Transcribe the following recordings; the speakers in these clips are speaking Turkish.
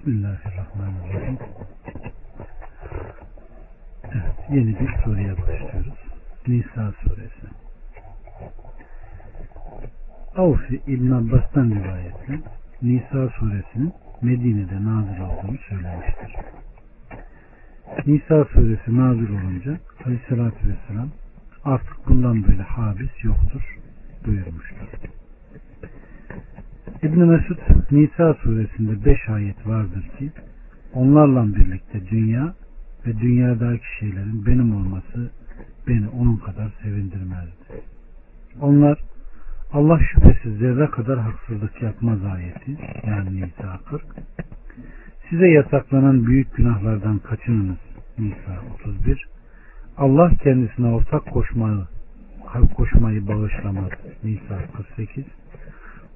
Bismillahirrahmanirrahim. Evet, yeni bir soruya başlıyoruz. Nisa suresi. Avfi İbn Abbas'tan rivayetle Nisa suresinin Medine'de nazil olduğunu söylemiştir. Nisa suresi nazil olunca Aleyhisselatü Vesselam artık bundan böyle habis yoktur buyurmuştur. İbn Mesud Nisa suresinde beş ayet vardır ki onlarla birlikte dünya ve dünyadaki şeylerin benim olması beni onun kadar sevindirmezdi. Onlar Allah şüphesiz zerre kadar haksızlık yapmaz ayeti yani Nisa 40 size yasaklanan büyük günahlardan kaçınınız Nisa 31 Allah kendisine ortak koşmayı koşmayı bağışlamaz Nisa 48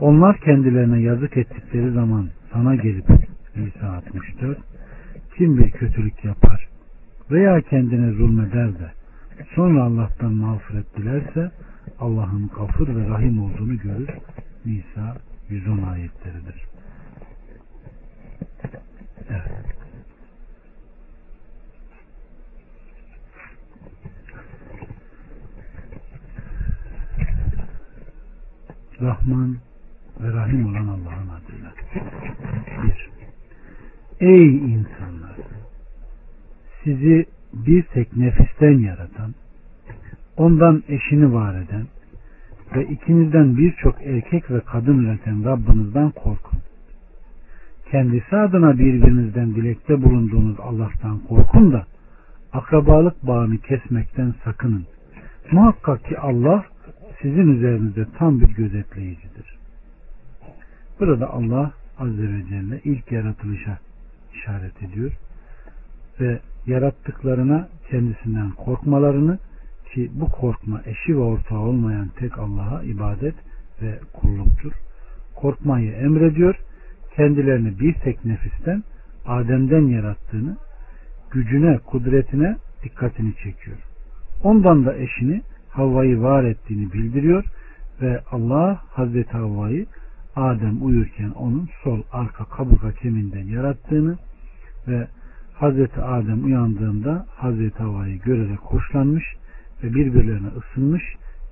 onlar kendilerine yazık ettikleri zaman sana gelip Nisa 64 kim bir kötülük yapar veya kendine zulmeder de sonra Allah'tan mağfiret dilerse Allah'ın kafir ve rahim olduğunu görür. Nisa 110 ayetleridir. Evet. Rahman ve Rahim olan Allah'ın adıyla. Bir. Ey insanlar! Sizi bir tek nefisten yaratan, ondan eşini var eden ve ikinizden birçok erkek ve kadın üreten Rabbinizden korkun. Kendisi adına birbirinizden dilekte bulunduğunuz Allah'tan korkun da akrabalık bağını kesmekten sakının. Muhakkak ki Allah sizin üzerinizde tam bir gözetleyicidir. Burada Allah Azze ve Celle ilk yaratılışa işaret ediyor ve yarattıklarına kendisinden korkmalarını ki bu korkma eşi ve ortağı olmayan tek Allah'a ibadet ve kulluktur. Korkmayı emrediyor. Kendilerini bir tek nefisten Adem'den yarattığını gücüne, kudretine dikkatini çekiyor. Ondan da eşini Havva'yı var ettiğini bildiriyor ve Allah Hazreti Havva'yı Adem uyurken onun sol arka kaburga kemiğinden yarattığını ve Hazreti Adem uyandığında Hazreti Havva'yı görerek hoşlanmış ve birbirlerine ısınmış,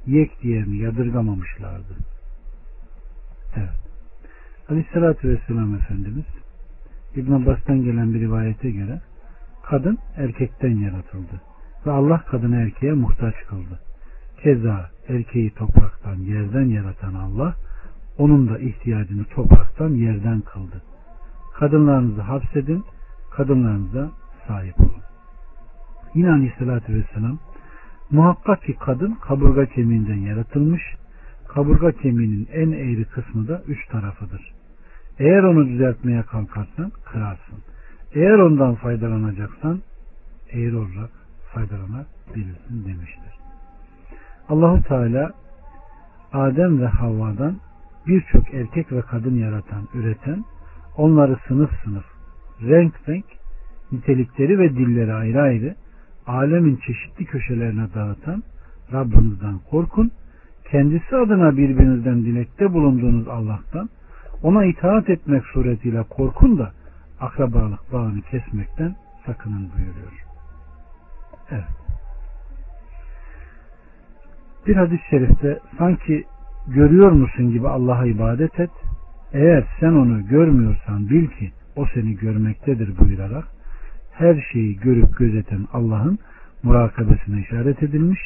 yek diğerini yadırgamamışlardı. Evet. Aleyhissalatü Vesselam Efendimiz İbn Abbas'tan gelen bir rivayete göre kadın erkekten yaratıldı ve Allah kadını erkeğe muhtaç kıldı. Keza erkeği topraktan, yerden yaratan Allah onun da ihtiyacını topraktan, yerden kıldı. Kadınlarınızı hapsedin, kadınlarınıza sahip olun. Yine Aleyhisselatü Vesselam Muhakkak ki kadın kaburga kemiğinden yaratılmış, kaburga kemiğinin en eğri kısmı da üç tarafıdır. Eğer onu düzeltmeye kalkarsan kırarsın. Eğer ondan faydalanacaksan eğri olarak faydalanabilirsin demiştir. Allahu Teala Adem ve Havva'dan birçok erkek ve kadın yaratan, üreten, onları sınıf sınıf, renk renk, nitelikleri ve dilleri ayrı ayrı, alemin çeşitli köşelerine dağıtan Rabbinizden korkun. Kendisi adına birbirinizden dilekte bulunduğunuz Allah'tan ona itaat etmek suretiyle korkun da akrabalık bağını kesmekten sakının buyuruyor. Evet. Bir hadis-i şerifte sanki görüyor musun gibi Allah'a ibadet et. Eğer sen onu görmüyorsan bil ki o seni görmektedir buyurarak her şeyi görüp gözeten Allah'ın murakabesine işaret edilmiş.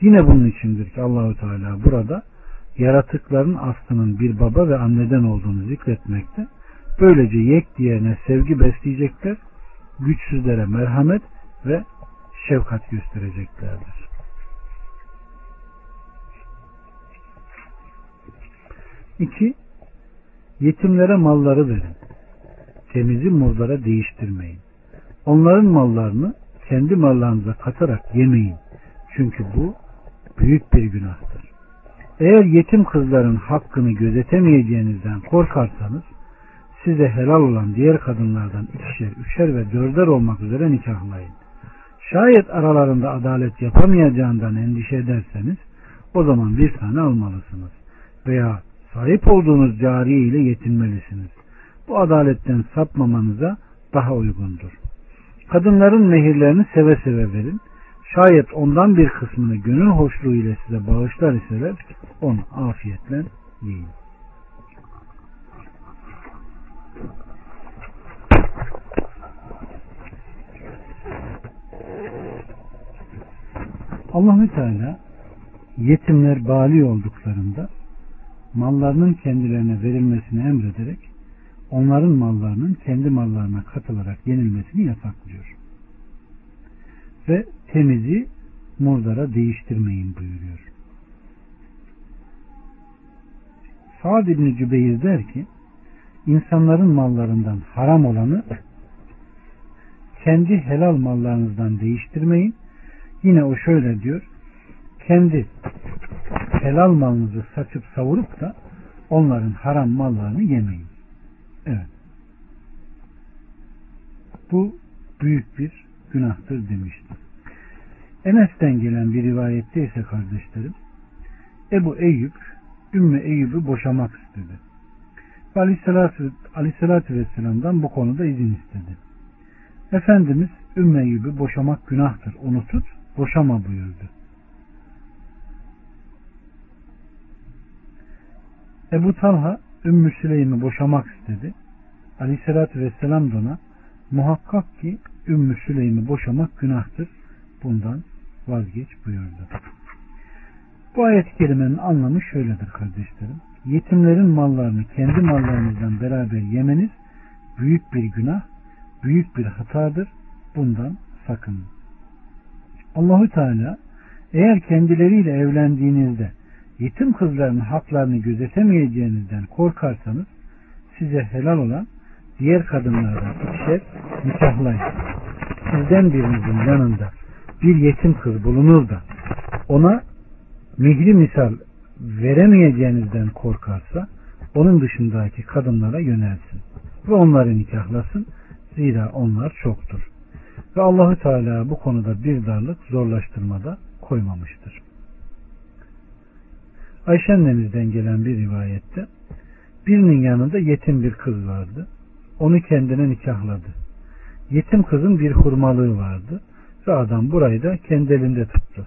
Yine bunun içindir ki Allahu Teala burada yaratıkların aslının bir baba ve anneden olduğunu zikretmekte. Böylece yek diğerine sevgi besleyecekler, güçsüzlere merhamet ve şefkat göstereceklerdir. İki, yetimlere malları verin. Temizi murlara değiştirmeyin. Onların mallarını kendi mallarınıza katarak yemeyin. Çünkü bu büyük bir günahtır. Eğer yetim kızların hakkını gözetemeyeceğinizden korkarsanız size helal olan diğer kadınlardan ikişer, üçer ve dörder olmak üzere nikahlayın. Şayet aralarında adalet yapamayacağından endişe ederseniz o zaman bir tane almalısınız. Veya sahip olduğunuz cariye ile yetinmelisiniz. bu adaletten sapmamanıza daha uygundur. Kadınların mehirlerini seve seve verin. Şayet ondan bir kısmını gönül hoşluğu ile size bağışlar iseler onu afiyetle yiyin. Allahü Teala yetimler bali olduklarında mallarının kendilerine verilmesini emrederek onların mallarının kendi mallarına katılarak yenilmesini yasaklıyor. Ve temizi murdara değiştirmeyin buyuruyor. Sa'd İbni Cübeyr der ki insanların mallarından haram olanı kendi helal mallarınızdan değiştirmeyin. Yine o şöyle diyor kendi helal malınızı saçıp savurup da onların haram mallarını yemeyin. Evet. Bu büyük bir günahtır demiştir. Enes'ten gelen bir rivayette ise kardeşlerim Ebu Eyüp Ümmü Eyüp'ü boşamak istedi. Ve aleyhissalatü, aleyhissalatü vesselam'dan bu konuda izin istedi. Efendimiz Ümmü Eyüp'ü boşamak günahtır. Onu tut, boşama buyurdu. Ebu Talha Ümmü Süleym'i boşamak istedi. Aleyhissalatü vesselam da ona muhakkak ki Ümmü Süleym'i boşamak günahtır. Bundan vazgeç buyurdu. Bu ayet-i kerimenin anlamı şöyledir kardeşlerim. Yetimlerin mallarını kendi mallarınızdan beraber yemeniz büyük bir günah, büyük bir hatadır. Bundan sakının. Allahü Teala eğer kendileriyle evlendiğinizde yetim kızların haklarını gözetemeyeceğinizden korkarsanız size helal olan diğer kadınlardan ikişer nikahlayın. Sizden birinizin yanında bir yetim kız bulunur da ona mihri misal veremeyeceğinizden korkarsa onun dışındaki kadınlara yönelsin ve onları nikahlasın. Zira onlar çoktur. Ve Allahü Teala bu konuda bir darlık zorlaştırmada koymamıştır. Ayşe annemizden gelen bir rivayette birinin yanında yetim bir kız vardı. Onu kendine nikahladı. Yetim kızın bir hurmalığı vardı ve adam burayı da kendi elinde tuttu.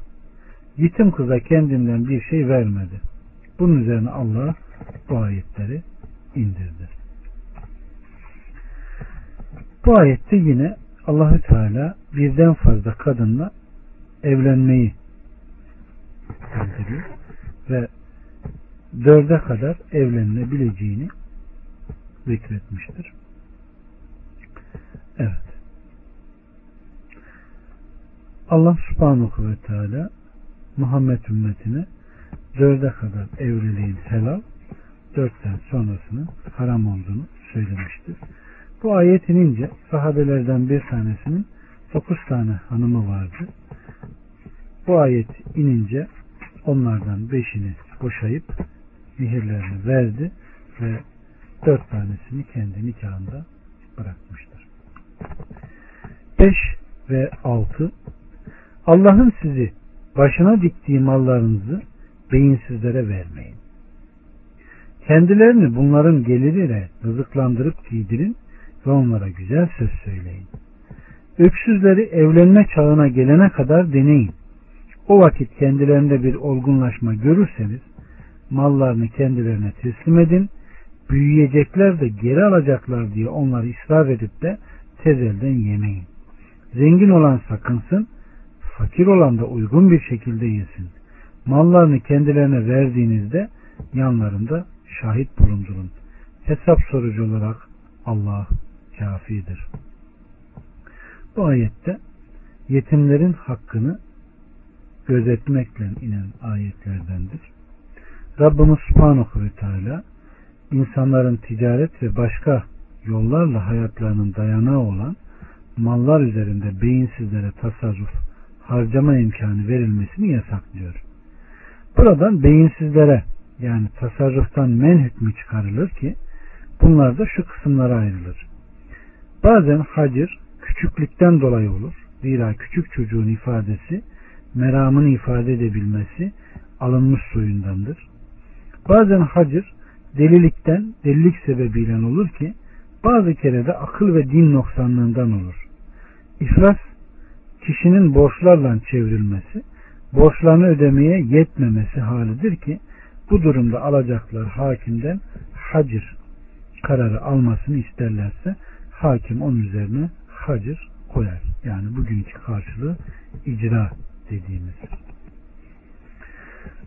Yetim kıza kendinden bir şey vermedi. Bunun üzerine Allah bu ayetleri indirdi. Bu ayette yine Allahü Teala birden fazla kadınla evlenmeyi bildiriyor ve dörde kadar evlenilebileceğini zikretmiştir. Evet. Allah subhanahu ve teala Muhammed ümmetine dörde kadar evliliğin helal, dörtten sonrasının haram olduğunu söylemiştir. Bu ayet inince sahabelerden bir tanesinin dokuz tane hanımı vardı. Bu ayet inince onlardan beşini boşayıp mihirlerini verdi ve dört tanesini kendi nikahında bırakmıştır. Beş ve altı Allah'ın sizi başına diktiği mallarınızı beyinsizlere vermeyin. Kendilerini bunların geliriyle rızıklandırıp giydirin ve onlara güzel söz söyleyin. Öksüzleri evlenme çağına gelene kadar deneyin. O vakit kendilerinde bir olgunlaşma görürseniz mallarını kendilerine teslim edin. Büyüyecekler de geri alacaklar diye onları ısrar edip de tezelden yemeyin. Zengin olan sakınsın, fakir olan da uygun bir şekilde yesin. Mallarını kendilerine verdiğinizde yanlarında şahit bulundurun. Hesap sorucu olarak Allah kafidir. Bu ayette yetimlerin hakkını gözetmekle inen ayetlerdendir. Rabbimiz Subhanahu ve Teala insanların ticaret ve başka yollarla hayatlarının dayanağı olan mallar üzerinde beyinsizlere tasarruf, harcama imkanı verilmesini yasaklıyor. Buradan beyinsizlere yani tasarruftan men hükmü çıkarılır ki bunlar da şu kısımlara ayrılır. Bazen hacir küçüklükten dolayı olur. Zira küçük çocuğun ifadesi meramını ifade edebilmesi alınmış soyundandır. Bazen hacir delilikten, delilik sebebiyle olur ki bazı kere de akıl ve din noksanlığından olur. İflas kişinin borçlarla çevrilmesi, borçlarını ödemeye yetmemesi halidir ki bu durumda alacaklar hakimden hacir kararı almasını isterlerse hakim onun üzerine hacir koyar. Yani bugünkü karşılığı icra dediğimiz.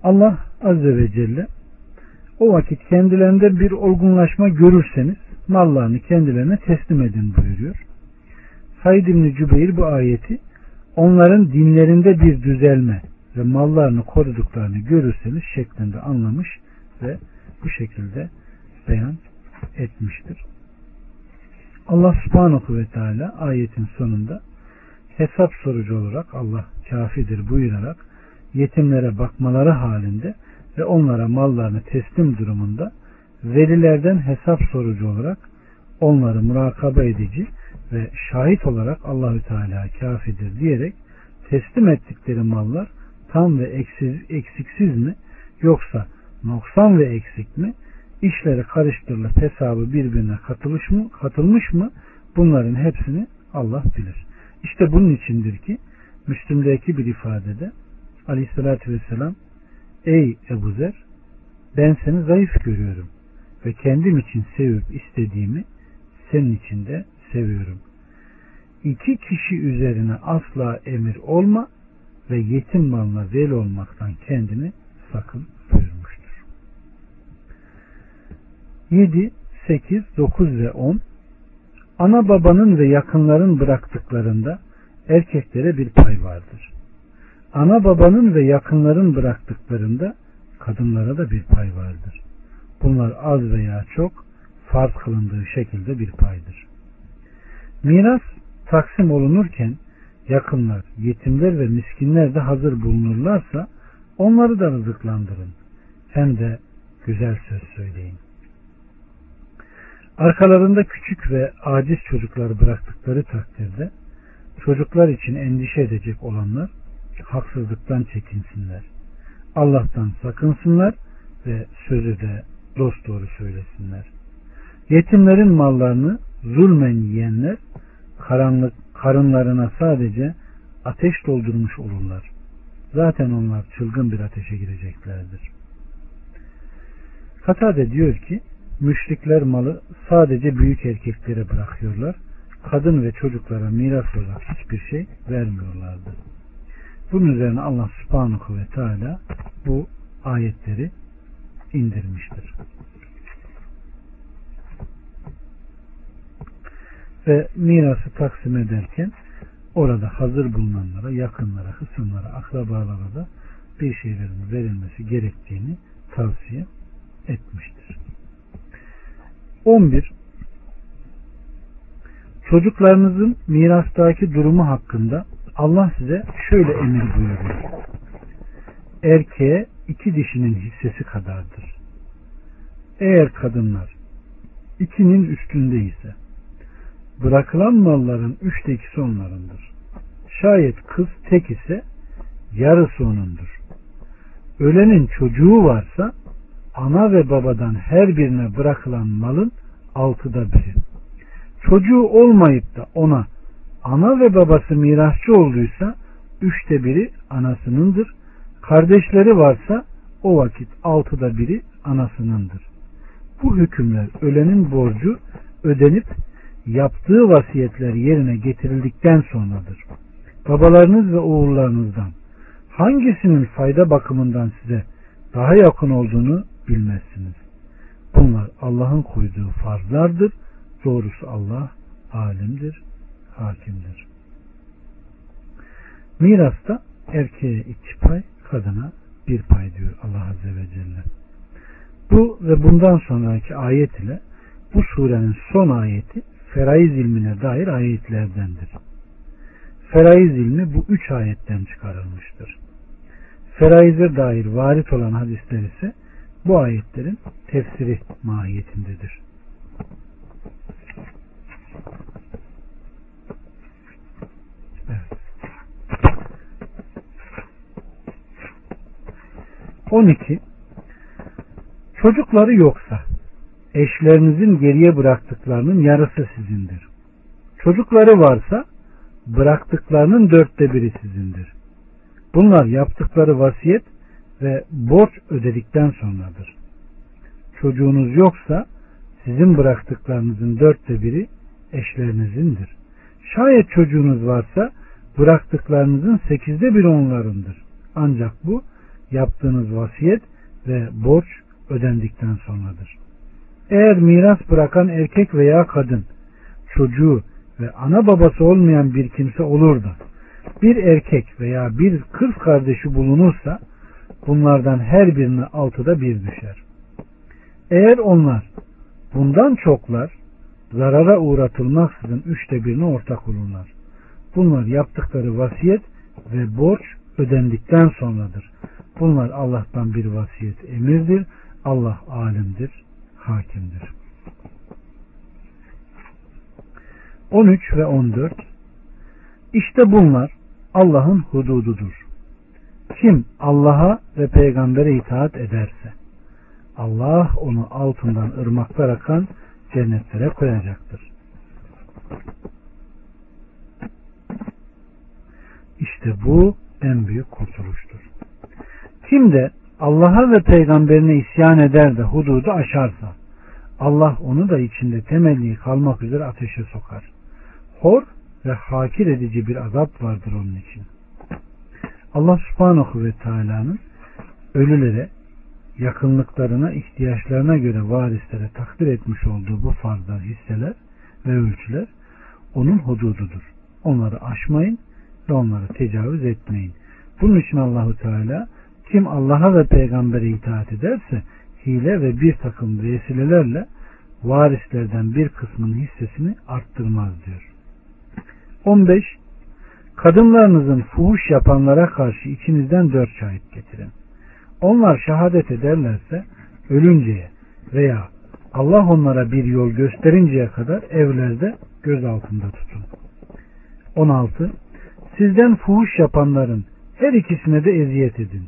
Allah Azze ve Celle o vakit kendilerinde bir olgunlaşma görürseniz mallarını kendilerine teslim edin buyuruyor. Said İbni Cübeyr bu ayeti onların dinlerinde bir düzelme ve mallarını koruduklarını görürseniz şeklinde anlamış ve bu şekilde beyan etmiştir. Allah subhanahu ve teala ayetin sonunda hesap sorucu olarak Allah kafidir buyurarak yetimlere bakmaları halinde ve onlara mallarını teslim durumunda velilerden hesap sorucu olarak onları murakaba edici ve şahit olarak Allahü Teala kafidir diyerek teslim ettikleri mallar tam ve eksiz, eksiksiz mi yoksa noksan ve eksik mi işleri karıştırılıp hesabı birbirine katılmış mı, katılmış mı bunların hepsini Allah bilir. İşte bunun içindir ki Müslüm'deki bir ifadede Aleyhisselatü Vesselam Ey Ebu Zer ben seni zayıf görüyorum ve kendim için sevip istediğimi senin için de seviyorum. İki kişi üzerine asla emir olma ve yetim malına vel olmaktan kendini sakın buyurmuştur. 7, 8, 9 ve 10 Ana babanın ve yakınların bıraktıklarında erkeklere bir pay vardır. Ana babanın ve yakınların bıraktıklarında kadınlara da bir pay vardır. Bunlar az veya çok farz kılındığı şekilde bir paydır. Miras taksim olunurken yakınlar, yetimler ve miskinler de hazır bulunurlarsa onları da rızıklandırın. Hem de güzel söz söyleyin. Arkalarında küçük ve aciz çocukları bıraktıkları takdirde çocuklar için endişe edecek olanlar haksızlıktan çekinsinler. Allah'tan sakınsınlar ve sözü de dost doğru söylesinler. Yetimlerin mallarını zulmen yiyenler karanlık karınlarına sadece ateş doldurmuş olurlar. Zaten onlar çılgın bir ateşe gireceklerdir. Katade diyor ki müşrikler malı sadece büyük erkeklere bırakıyorlar. Kadın ve çocuklara miras olarak hiçbir şey vermiyorlardı. Bunun üzerine Allah subhanahu ve teala bu ayetleri indirmiştir. Ve mirası taksim ederken orada hazır bulunanlara, yakınlara, hısımlara, akrabalara da bir şeylerin verilmesi gerektiğini tavsiye etmiştir. 11. Çocuklarınızın mirastaki durumu hakkında Allah size şöyle emir buyuruyor. Erkeğe iki dişinin hissesi kadardır. Eğer kadınlar ikinin üstünde ise bırakılan malların üçte ikisi onlarındır. Şayet kız tek ise yarısı onundur. Ölenin çocuğu varsa ana ve babadan her birine bırakılan malın altıda biri. Çocuğu olmayıp da ona ana ve babası mirasçı olduysa üçte biri anasınındır. Kardeşleri varsa o vakit altıda biri anasınındır. Bu hükümler ölenin borcu ödenip yaptığı vasiyetler yerine getirildikten sonradır. Babalarınız ve oğullarınızdan hangisinin fayda bakımından size daha yakın olduğunu bilmezsiniz. Bunlar Allah'ın koyduğu farzlardır. Doğrusu Allah alimdir, hakimdir. Mirasta erkeğe iki pay, kadına bir pay diyor Allah Azze ve Celle. Bu ve bundan sonraki ayet ile bu surenin son ayeti feraiz ilmine dair ayetlerdendir. Feraiz ilmi bu üç ayetten çıkarılmıştır. Feraize dair varit olan hadisler ise bu ayetlerin tefsiri mahiyetindedir. 12. Çocukları yoksa eşlerinizin geriye bıraktıklarının yarısı sizindir. Çocukları varsa bıraktıklarının dörtte biri sizindir. Bunlar yaptıkları vasiyet ve borç ödedikten sonradır. Çocuğunuz yoksa sizin bıraktıklarınızın dörtte biri eşlerinizin,dir. Şayet çocuğunuz varsa bıraktıklarınızın sekizde biri onlarındır. Ancak bu yaptığınız vasiyet ve borç ödendikten sonradır. Eğer miras bırakan erkek veya kadın çocuğu ve ana babası olmayan bir kimse olur da bir erkek veya bir kız kardeşi bulunursa bunlardan her birine altıda bir düşer. Eğer onlar bundan çoklar zarara uğratılmaksızın üçte birine ortak olurlar. Bunlar yaptıkları vasiyet ve borç ödendikten sonradır. Bunlar Allah'tan bir vasiyet emirdir. Allah alimdir, hakimdir. 13 ve 14 İşte bunlar Allah'ın hudududur. Kim Allah'a ve peygambere itaat ederse Allah onu altından ırmaklar akan cennetlere koyacaktır. İşte bu en büyük kurtuluştur. Kim de Allah'a ve peygamberine isyan eder de hududu aşarsa Allah onu da içinde temelli kalmak üzere ateşe sokar. Hor ve hakir edici bir azap vardır onun için. Allah subhanahu ve teala'nın ölülere yakınlıklarına, ihtiyaçlarına göre varislere takdir etmiş olduğu bu farzlar, hisseler ve ölçüler onun hudududur. Onları aşmayın ve onları tecavüz etmeyin. Bunun için Allahu Teala kim Allah'a ve peygambere itaat ederse hile ve bir takım vesilelerle varislerden bir kısmının hissesini arttırmaz diyor. 15. Kadınlarınızın fuhuş yapanlara karşı içinizden dört şahit getirin. Onlar şehadet ederlerse ölünceye veya Allah onlara bir yol gösterinceye kadar evlerde göz altında tutun. 16. Sizden fuhuş yapanların her ikisine de eziyet edin.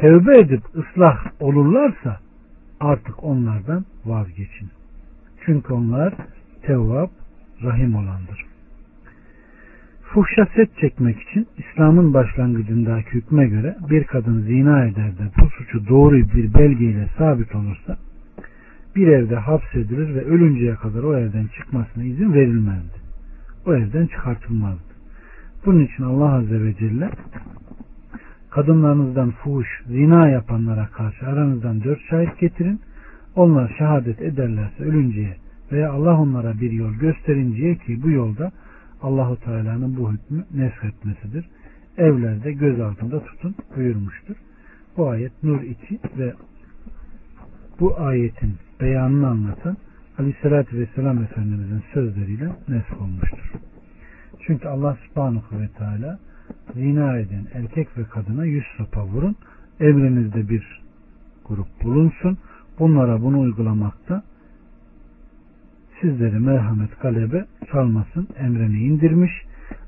Tevbe edip ıslah olurlarsa artık onlardan vazgeçin. Çünkü onlar tevvab, rahim olandır. Fuhşa set çekmek için İslam'ın başlangıcındaki hükme göre bir kadın zina eder de bu suçu doğru bir belgeyle sabit olursa bir evde hapsedilir ve ölünceye kadar o evden çıkmasına izin verilmezdi. O evden çıkartılmazdı. Bunun için Allah Azze ve Celle kadınlarınızdan fuhuş, zina yapanlara karşı aranızdan dört şahit getirin. Onlar şehadet ederlerse ölünceye veya Allah onlara bir yol gösterinceye ki bu yolda Allahu Teala'nın bu hükmü nesretmesidir. Evlerde göz altında tutun buyurmuştur. Bu ayet Nur 2 ve bu ayetin beyanını anlatan Aleyhisselatü Vesselam Efendimizin sözleriyle nesk olmuştur. Çünkü Allah subhanahu ve teala zina eden erkek ve kadına yüz sopa vurun. Emrinizde bir grup bulunsun. Bunlara bunu uygulamakta sizleri merhamet galebe çalmasın emrini indirmiş.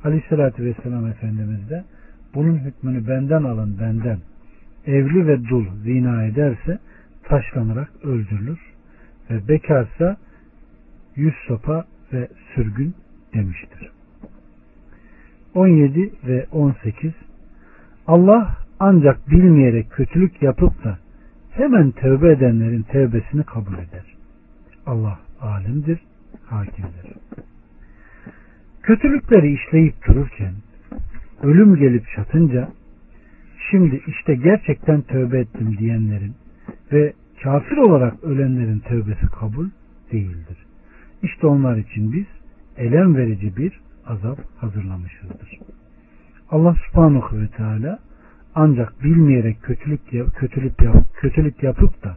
Aleyhissalatü Vesselam Efendimiz de bunun hükmünü benden alın benden. Evli ve dul zina ederse taşlanarak öldürülür ve bekarsa yüz sopa ve sürgün demiştir. 17 ve 18 Allah ancak bilmeyerek kötülük yapıp da hemen tövbe edenlerin tövbesini kabul eder. Allah alimdir, hakimdir. Kötülükleri işleyip dururken ölüm gelip çatınca şimdi işte gerçekten tövbe ettim diyenlerin ve kafir olarak ölenlerin tövbesi kabul değildir. İşte onlar için biz elem verici bir azap hazırlamışızdır. Allah subhanahu ve teala ancak bilmeyerek kötülük, kötülük, yap, kötülük yapıp da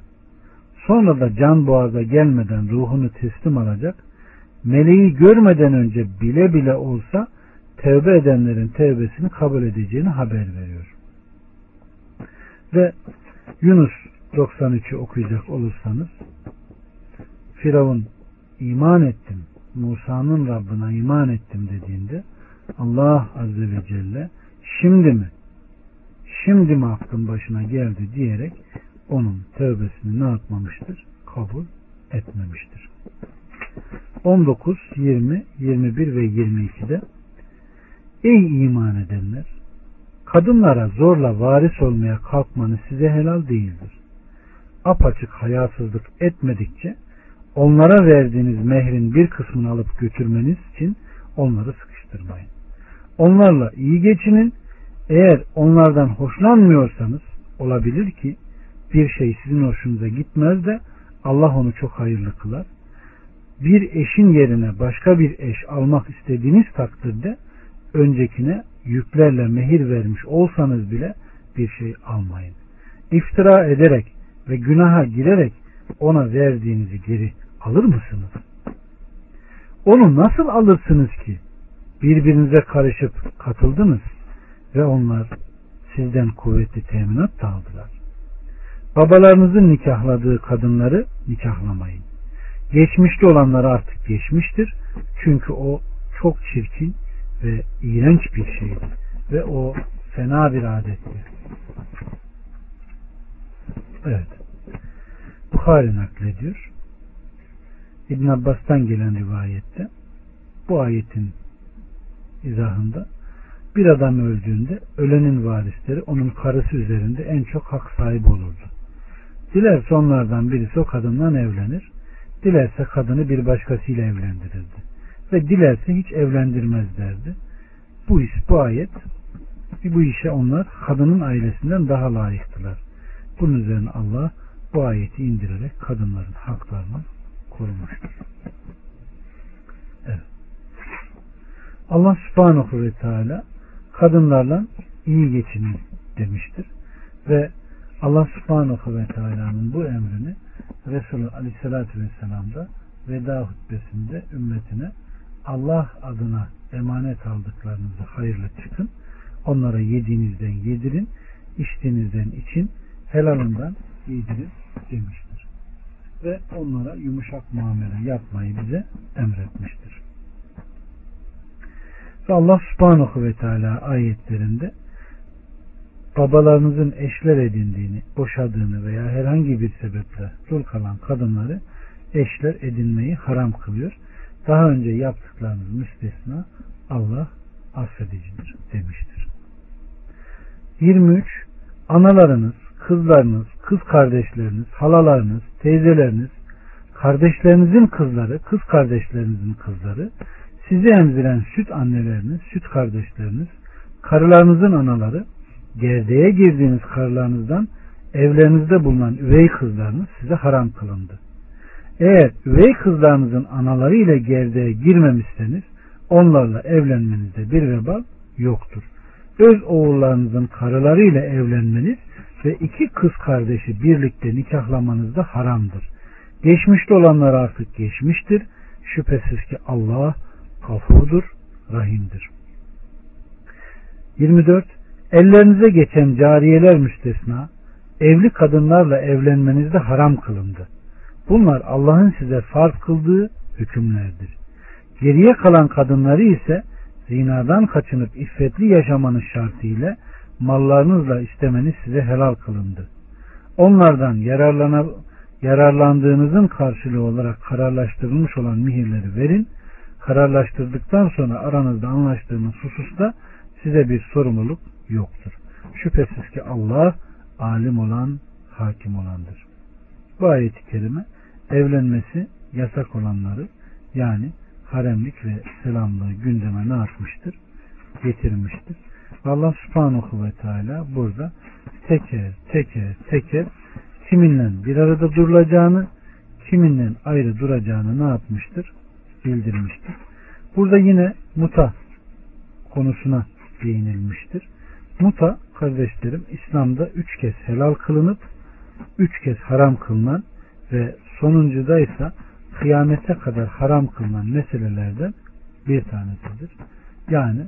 sonra da can boğaza gelmeden ruhunu teslim alacak meleği görmeden önce bile bile olsa tevbe edenlerin tevbesini kabul edeceğini haber veriyor. Ve Yunus 93'ü okuyacak olursanız Firavun iman ettim Musa'nın Rabbına iman ettim dediğinde Allah Azze ve Celle şimdi mi şimdi mi aklın başına geldi diyerek onun tövbesini ne yapmamıştır? Kabul etmemiştir. 19, 20, 21 ve 22'de Ey iman edenler! Kadınlara zorla varis olmaya kalkmanız size helal değildir. Apaçık hayasızlık etmedikçe onlara verdiğiniz mehrin bir kısmını alıp götürmeniz için onları sıkıştırmayın. Onlarla iyi geçinin. Eğer onlardan hoşlanmıyorsanız olabilir ki bir şey sizin hoşunuza gitmez de Allah onu çok hayırlı kılar. Bir eşin yerine başka bir eş almak istediğiniz takdirde öncekine yüklerle mehir vermiş olsanız bile bir şey almayın. İftira ederek ve günaha girerek ona verdiğinizi geri alır mısınız? Onu nasıl alırsınız ki? Birbirinize karışıp katıldınız ve onlar sizden kuvvetli teminat da aldılar. Babalarınızın nikahladığı kadınları nikahlamayın. Geçmişte olanları artık geçmiştir. Çünkü o çok çirkin ve iğrenç bir şeydi. Ve o fena bir adetti. Evet. Bukhari naklediyor. İbn Abbas'tan gelen rivayette bu ayetin izahında bir adam öldüğünde ölenin varisleri onun karısı üzerinde en çok hak sahibi olurdu. Dilerse onlardan birisi o kadından evlenir. Dilerse kadını bir başkasıyla evlendirirdi. Ve dilerse hiç evlendirmez derdi. Bu iş, bu ayet bu işe onlar kadının ailesinden daha layıktılar. Bunun üzerine Allah bu ayeti indirerek kadınların haklarını korumuştur. Evet. Allah subhanahu ve teala kadınlarla iyi geçinin demiştir. Ve Allah subhanahu ve teala'nın bu emrini Resulü aleyhissalatü vesselam da veda hutbesinde ümmetine Allah adına emanet aldıklarınızı hayırlı çıkın. Onlara yediğinizden yedirin, içtiğinizden için, helalından yedirin demiştir. Ve onlara yumuşak muamele yapmayı bize emretmiştir. Ve Allah subhanahu ve teala ayetlerinde babalarınızın eşler edindiğini, boşadığını veya herhangi bir sebeple dul kalan kadınları eşler edinmeyi haram kılıyor. Daha önce yaptıklarınız müstesna Allah affedicidir demiştir. 23. Analarınız, kızlarınız, kız kardeşleriniz, halalarınız, teyzeleriniz, kardeşlerinizin kızları, kız kardeşlerinizin kızları, sizi emziren süt anneleriniz, süt kardeşleriniz, karılarınızın anaları, gerdeğe girdiğiniz karılarınızdan evlerinizde bulunan üvey kızlarınız size haram kılındı. Eğer üvey kızlarınızın anaları ile gerdeğe girmemişseniz onlarla evlenmenizde bir vebal yoktur. Öz oğullarınızın karıları ile evlenmeniz ve iki kız kardeşi birlikte nikahlamanız da haramdır. Geçmişte olanlar artık geçmiştir. Şüphesiz ki Allah gafurdur, rahimdir. 24. Ellerinize geçen cariyeler müstesna, evli kadınlarla evlenmenizde haram kılındı. Bunlar Allah'ın size farz kıldığı hükümlerdir. Geriye kalan kadınları ise zinadan kaçınıp iffetli yaşamanız şartıyla mallarınızla istemeniz size helal kılındı. Onlardan yararlana, yararlandığınızın karşılığı olarak kararlaştırılmış olan mihirleri verin. Kararlaştırdıktan sonra aranızda anlaştığınız hususta size bir sorumluluk yoktur. Şüphesiz ki Allah alim olan, hakim olandır. Bu ayeti kerime evlenmesi yasak olanları yani haremlik ve selamlığı gündeme ne yapmıştır? Getirmiştir. Allah subhanahu ve teala burada teker teker teker kiminle bir arada durulacağını kiminle ayrı duracağını ne yapmıştır? Bildirmiştir. Burada yine muta konusuna değinilmiştir. Muta kardeşlerim İslam'da üç kez helal kılınıp üç kez haram kılınan ve sonuncuda ise kıyamete kadar haram kılınan meselelerden bir tanesidir. Yani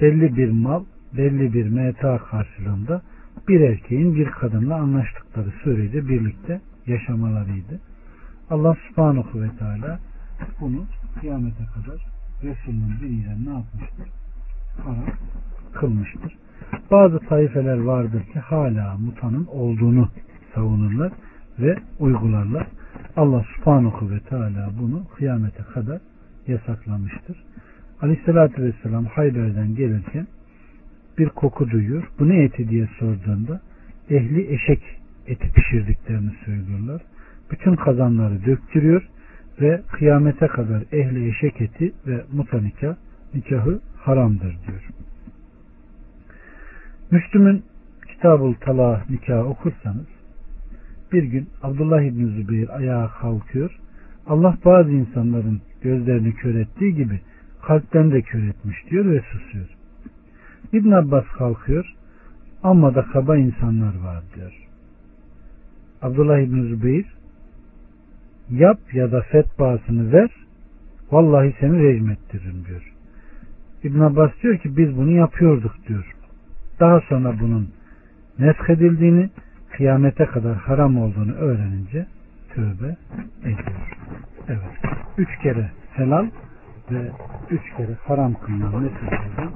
belli bir mal, belli bir meta karşılığında bir erkeğin bir kadınla anlaştıkları sürece birlikte yaşamalarıydı. Allah subhanahu ve teala bunu kıyamete kadar Resulünün biriyle ne yapmıştır? Haram kılmıştır. Bazı taifeler vardır ki hala mutanın olduğunu savunurlar ve uygularlar. Allah subhanahu ve teala bunu kıyamete kadar yasaklamıştır. Aleyhissalatü vesselam Hayber'den gelirken bir koku duyuyor. Bu ne eti diye sorduğunda ehli eşek eti pişirdiklerini söylüyorlar. Bütün kazanları döktürüyor ve kıyamete kadar ehli eşek eti ve muta nikah, nikahı haramdır diyor. Müslüm'ün Kitabul Talah nikahı okursanız bir gün Abdullah İbni Zübeyir ayağa kalkıyor. Allah bazı insanların gözlerini kör ettiği gibi kalpten de kör etmiş diyor ve susuyor. İbn Abbas kalkıyor. Amma da kaba insanlar var diyor. Abdullah İbni Zübeyir yap ya da fetvasını ver vallahi seni rejim ettiririm diyor. İbn Abbas diyor ki biz bunu yapıyorduk diyor. Daha sonra bunun nefkedildiğini kıyamete kadar haram olduğunu öğrenince tövbe ediyor. Evet. Üç kere helal ve üç kere haram kılınan ne kadardan